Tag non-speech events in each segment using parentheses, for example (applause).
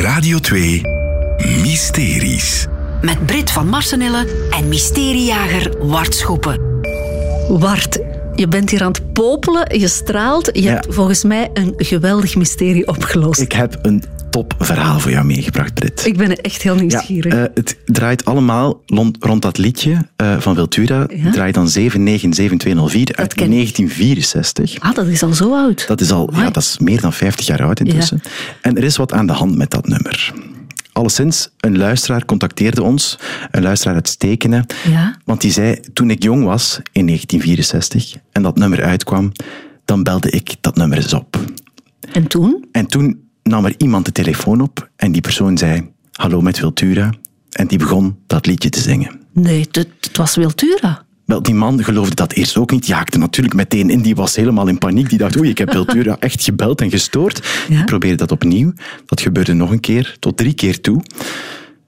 Radio 2 Mysteries. Met Brit van Marsenille en mysteriejager Wart Schoepen. Wart, je bent hier aan het popelen, je straalt. Je Ja. hebt volgens mij een geweldig mysterie opgelost. Ik, Ik heb een topverhaal voor jou meegebracht, Brit. ben echt heel Ja, nieuwsgierig. eh, het draait allemaal rond, rond dat liedje eh, van Wiltura. Ja. draait dan 797204 uit ken ik. 1964. ah, dat is al zo oud. Dat is al ja, dat is meer dan 50 jaar oud intussen. En er is wat aan de hand met dat nummer. Alleszins, een luisteraar contacteerde ons, een luisteraar uit Stekenen, Ja. want die zei, toen ik jong was, in 1964, en dat nummer uitkwam, dan belde ik dat nummer eens op. En toen? En toen nam er iemand de telefoon op en die persoon zei, hallo met Wiltura, en die begon dat liedje te zingen. Nee, het, het was Wiltura. Wel, die man geloofde dat eerst ook niet. Die haakte natuurlijk meteen in. Die was helemaal in paniek. Die dacht, oei, ik heb (laughs) Wiltura echt gebeld en gestoord. Ja? Die probeerde dat opnieuw. Dat gebeurde nog een keer, tot drie keer toe.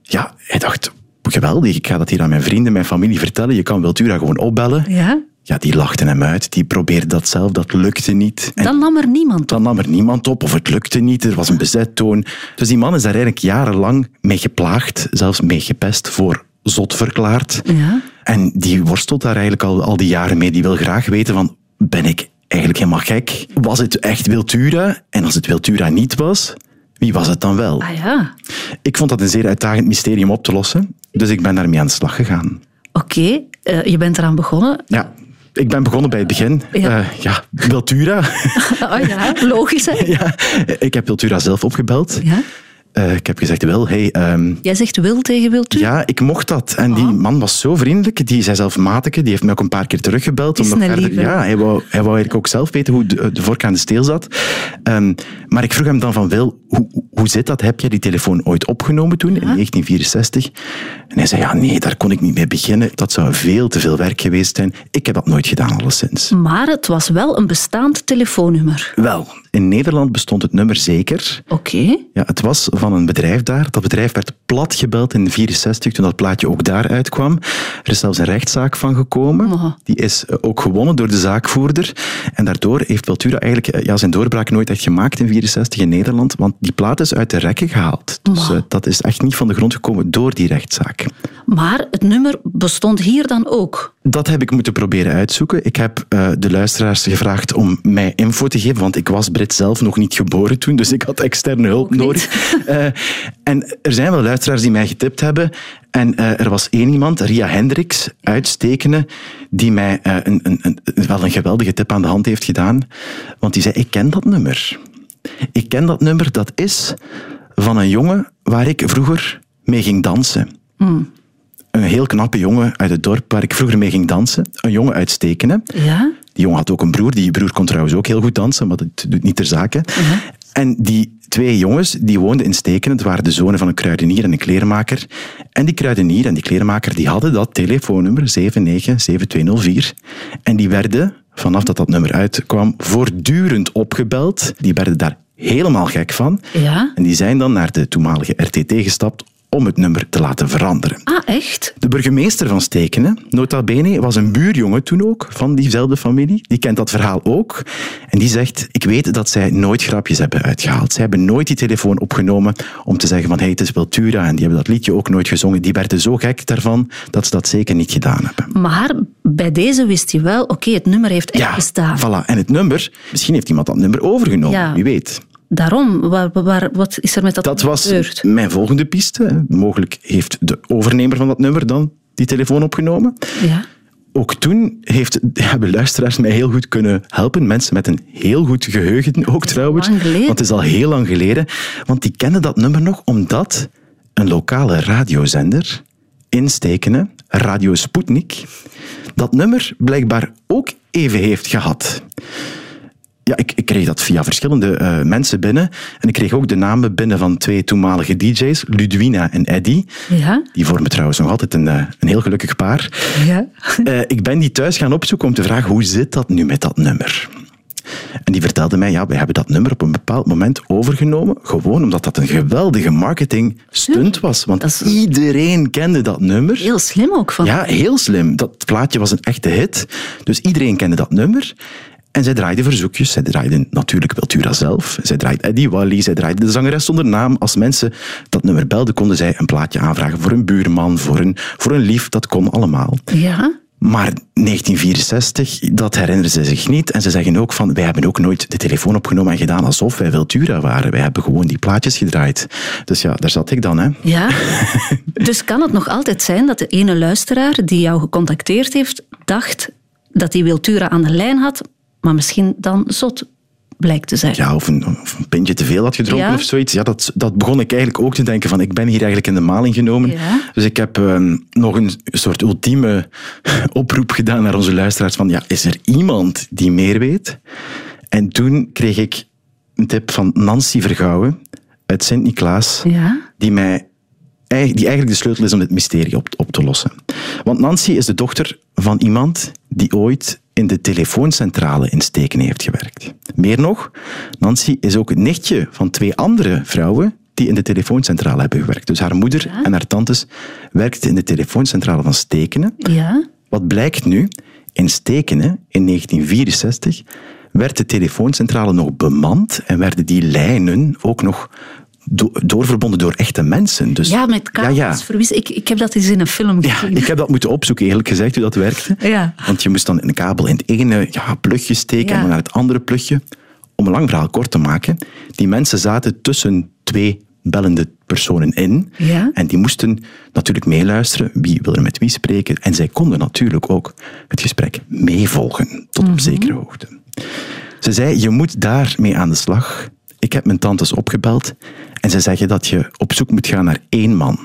Ja, hij dacht, geweldig, ik ga dat hier aan mijn vrienden, mijn familie vertellen. Je kan Wiltura gewoon opbellen. Ja? Ja, die lachten hem uit. Die probeerde dat zelf, dat lukte niet. En Dan nam er niemand op. dan nam er niemand op, of het lukte niet, er was een bezettoon. Dus die man is daar eigenlijk jarenlang mee geplaagd, zelfs mee gepest, voor zot verklaard. Ja. En die worstelt daar eigenlijk al, al die jaren mee. Die wil graag weten van, ben ik eigenlijk helemaal gek? Was het echt Wiltura? En als het Wiltura niet was, wie was het dan wel? Ah ja. Ik vond dat een zeer uitdagend mysterie om op te lossen, dus ik ben daarmee aan de slag gegaan. Oké, eh, je bent eraan begonnen. Ja, ik ben begonnen bij het begin. Ja. Eh, ja Wiltura. Ah (laughs) ja, logisch hè? ja, ik heb Wiltura zelf opgebeld. Ja? Eh, ik heb gezegd, wel, hey, ehm, Jij zegt wil tegen Wiltura? ja, ik mocht dat. En Oh. die man was zo vriendelijk. Die zei zelf mateke. Die heeft mij ook een paar keer teruggebeld. Is om nog een verder, ja, hij wou, hij wou eigenlijk ook zelf weten hoe de, de vork aan de steel zat. Ehm, maar ik vroeg hem dan van, Wil, hoe, hoe zit dat? Heb jij die telefoon ooit opgenomen toen, in 1964? En hij zei, ja, nee, daar kon ik niet mee beginnen. Dat zou veel te veel werk geweest zijn. Ik heb dat nooit gedaan, alleszins. Maar het was wel een bestaand telefoonnummer. Wel, in Nederland bestond het nummer zeker. Oké. Ja, het was van een bedrijf daar. Dat bedrijf werd plat gebeld in 64 toen dat plaatje ook daar uitkwam. Er is zelfs een rechtszaak van gekomen. Die is eh, ook gewonnen door de zaakvoerder. En daardoor heeft Peltura eigenlijk eh, ja, zijn doorbraak nooit echt gemaakt in 64 in Nederland, want die plaat is uit de rekken gehaald. Dus eh, dat is echt niet van de grond gekomen door die rechtszaak. Maar het nummer bestond hier dan ook. Dat heb ik moeten proberen uitzoeken. Ik heb de luisteraars gevraagd om mij info te geven, want ik was Brit zelf nog niet geboren toen, dus ik had externe hulp nodig. (laughs) Eh, en er zijn wel luisteraars die mij getipt hebben. En eh, er was één iemand, Ria Hendricks, uitstekende, die mij eh, een, een, een, wel een geweldige tip aan de hand heeft gedaan. Want die zei, ik ken dat nummer. Ik ken dat nummer, dat is van een jongen waar ik vroeger mee ging dansen een heel knappe jongen uit het dorp waar ik vroeger mee ging dansen. Een jongen uit Stekenen. Ja? Die jongen had ook een broer. Die broer kon trouwens ook heel goed dansen, maar dat doet niet ter zake. En die twee jongens die woonden in Stekenen. Het waren de zonen van een kruidenier en een kleermaker. En die kruidenier en die kleermaker die hadden dat telefoonnummer 797204. En die werden, vanaf dat dat nummer uitkwam, voortdurend opgebeld. Die werden daar helemaal gek van. Ja? En die zijn dan naar de toenmalige RTT gestapt om het nummer te laten veranderen. Ah, echt? De burgemeester van Stekenen, nota bene, was een buurjongen toen ook, van diezelfde familie. Die kent dat verhaal ook. En die zegt, ik weet dat zij nooit grapjes hebben uitgehaald. Zij hebben nooit die telefoon opgenomen om te zeggen van, hey, het is Wiltura. En die hebben dat liedje ook nooit gezongen. Die werden zo gek daarvan, dat ze dat zeker niet gedaan hebben. Maar bij deze wist hij wel, oké, het nummer heeft echt Ja, bestaan. voilà. En het nummer, misschien heeft iemand dat nummer overgenomen, Ja. wie weet. Daarom, waar, waar, wat is er met dat, Dat was gebeurd? mijn volgende piste. Mogelijk heeft de overnemer van dat nummer dan die telefoon opgenomen. Ja? Ook toen heeft, hebben luisteraars mij heel goed kunnen helpen. Mensen met een heel goed geheugen ook trouwens. Lang geleden. Want het is al heel lang geleden. Want die kennen dat nummer nog omdat een lokale radiozender in Stekenen, Radio Sputnik, dat nummer blijkbaar ook even heeft gehad. Ja, ik, ik kreeg dat via verschillende eh, mensen binnen. En ik kreeg ook de namen binnen van twee toenmalige DJ's, Ludwina en Eddy. Ja? Die vormen trouwens nog altijd een, eh, een heel gelukkig paar. Ja? Eh, ik ben die thuis gaan opzoeken om te vragen hoe zit dat nu met dat nummer. En die vertelde mij, ja, we hebben dat nummer op een bepaald moment overgenomen, gewoon omdat dat een geweldige marketing stunt was. Want is- iedereen kende dat nummer. Heel slim ook van. Ja, heel slim. Dat plaatje was een echte hit. Dus iedereen kende dat nummer. En zij draaide verzoekjes. Zij draaide natuurlijk Wiltura zelf. Zij draaide Eddie Wally. Zij draaide de zangeres zonder naam. Als mensen dat nummer belden, konden zij een plaatje aanvragen voor een buurman, voor een, voor een lief. Dat kon allemaal. Ja. Maar 1964, dat herinneren ze zich niet. En ze zeggen ook van, wij hebben ook nooit de telefoon opgenomen en gedaan alsof wij Wiltura waren. Wij hebben gewoon die plaatjes gedraaid. Dus ja, daar zat ik dan. Hè. Ja. (laughs) dus kan het nog altijd zijn dat de ene luisteraar die jou gecontacteerd heeft, dacht dat hij Wiltura aan de lijn had, maar misschien dan zot blijkt te zijn. Ja, of een, of een pintje te veel had gedronken Ja. of zoiets. Ja, dat, dat begon ik eigenlijk ook te denken van, ik ben hier eigenlijk in de maling genomen. Ja. Dus ik heb ehm, nog een soort ultieme (laughs) oproep gedaan naar onze luisteraars van, ja, is er iemand die meer weet? En toen kreeg ik een tip van Nancy Vergouwen uit Sint-Niklaas, Ja. die mij die eigenlijk de sleutel is om dit mysterie op, op te lossen. Want Nancy is de dochter van iemand die ooit in de telefooncentrale in Steken heeft gewerkt. Meer nog, Nancy is ook het nichtje van twee andere vrouwen die in de telefooncentrale hebben gewerkt. Dus haar moeder en haar tantes werkten in de telefooncentrale van Stekenen. Ja. Wat blijkt nu? In Stekenen, in 1964, werd de telefooncentrale nog bemand en werden die lijnen ook nog do- doorverbonden door echte mensen. Dus, Ja, met kabels Ja, ja. Ik, ik heb dat eens in een film Ja, gezien. ik heb dat moeten opzoeken, eerlijk gezegd, hoe dat werkte. Ja. Want je moest dan een kabel in het ene ja, plugje steken Ja. en dan naar het andere plugje. Om een lang verhaal kort te maken, die mensen zaten tussen twee bellende personen in. Ja. En die moesten natuurlijk meeluisteren, wie wil er met wie spreken. En zij konden natuurlijk ook het gesprek meevolgen, tot Mhm. op zekere hoogte. Ze zei, je moet daarmee aan de slag. Ik heb mijn tantes opgebeld en ze zeggen dat je op zoek moet gaan naar één man.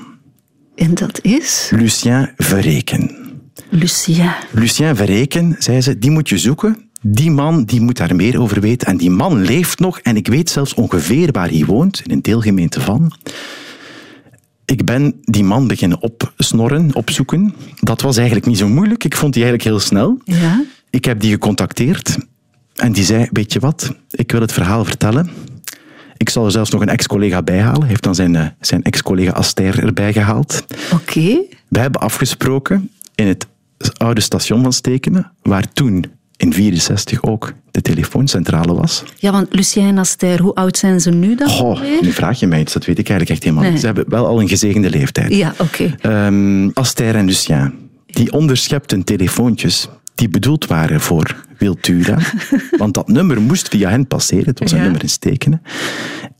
En dat is Lucien Verreken. Lucia. Lucien Verreken, zei ze, die moet je zoeken. Die man die moet daar meer over weten. En die man leeft nog. En ik weet zelfs ongeveer waar hij woont, in een deelgemeente van. Ik ben die man beginnen opsnorren, opzoeken. Dat was eigenlijk niet zo moeilijk. Ik vond die eigenlijk heel snel. Ja. Ik heb die gecontacteerd. En die zei, weet je wat, ik wil het verhaal vertellen. Ik zal er zelfs nog een ex-collega bij halen. Hij heeft dan zijn, eh, zijn ex-collega Aster erbij gehaald. Oké. We hebben afgesproken in het oude station van Stekenen, waar toen in 64 ook de telefooncentrale was. Ja, want Lucien en Aster, hoe oud zijn ze nu dan? Weer? nu vraag je mij iets, dat weet ik eigenlijk echt helemaal Nee. niet. Ze hebben wel al een gezegende leeftijd. Ja, oké. Ehm, Aster en Lucien, die onderschepten telefoontjes die bedoeld waren voor Wiltura. (laughs) want dat nummer moest via hen passeren. Het was een Ja. nummer in Stekenen.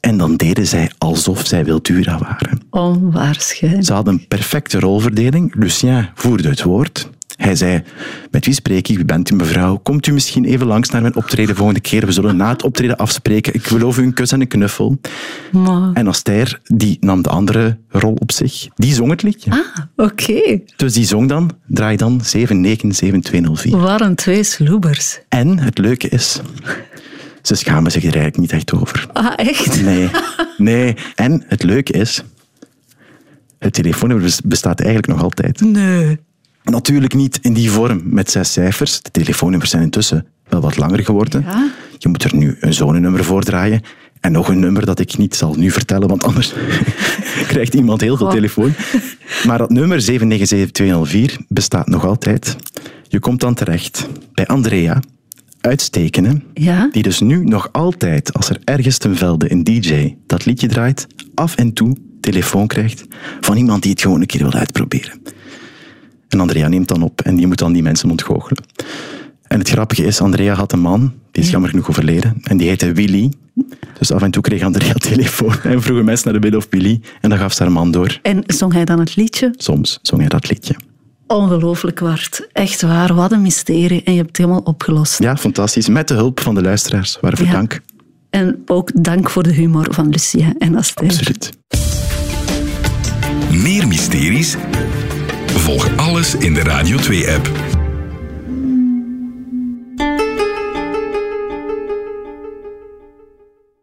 En dan deden zij alsof zij Wiltura waren. Onwaarschijnlijk. Ze hadden een perfecte rolverdeling. Lucien voerde het woord. Hij zei, met wie spreek ik? Wie bent u mevrouw? Komt u misschien even langs naar mijn optreden volgende keer? We zullen na het optreden afspreken. Ik beloof u een kus en een knuffel. Maar... En Aster, die nam de andere rol op zich. Die zong het liedje. Ah, oké. Dus die zong dan, draai dan 797204. Waren twee sloebers. En het leuke is, ze schamen zich er eigenlijk niet echt over. Ah, echt? Nee, nee. En het leuke is, het telefoonnummer bestaat eigenlijk nog altijd. Nee. Natuurlijk niet in die vorm met zes cijfers. De telefoonnummers zijn intussen wel wat langer geworden. Ja. Je moet er nu een zonenummer voor draaien. En nog een nummer dat ik niet zal nu vertellen, want anders (laughs) krijgt iemand heel veel Oh. telefoon. Maar dat nummer 797204 bestaat nog altijd. Je komt dan terecht bij Andrea, uitstekenen, Ja? die dus nu nog altijd, als er ergens ten velde een DJ dat liedje draait, af en toe telefoon krijgt van iemand die het gewoon een keer wil uitproberen. En Andrea neemt dan op en die moet dan die mensen ontgoochelen. En het grappige is, Andrea had een man, die is jammer genoeg overleden, en die heette Willy. Dus af en toe kreeg Andrea telefoon (laughs) en vroegen mensen naar de Bill of Willy en dan gaf ze haar man door. En zong hij dan het liedje? Soms zong hij dat liedje. Ongelooflijk, Wart. Echt waar, wat een mysterie. En je hebt het helemaal opgelost. Ja, fantastisch. Met de hulp van de luisteraars. Waarvoor Ja. dank. En ook dank voor de humor van Lucien en Aster. Absoluut. Meer mysteries? Volg alles in de Radio 2-app.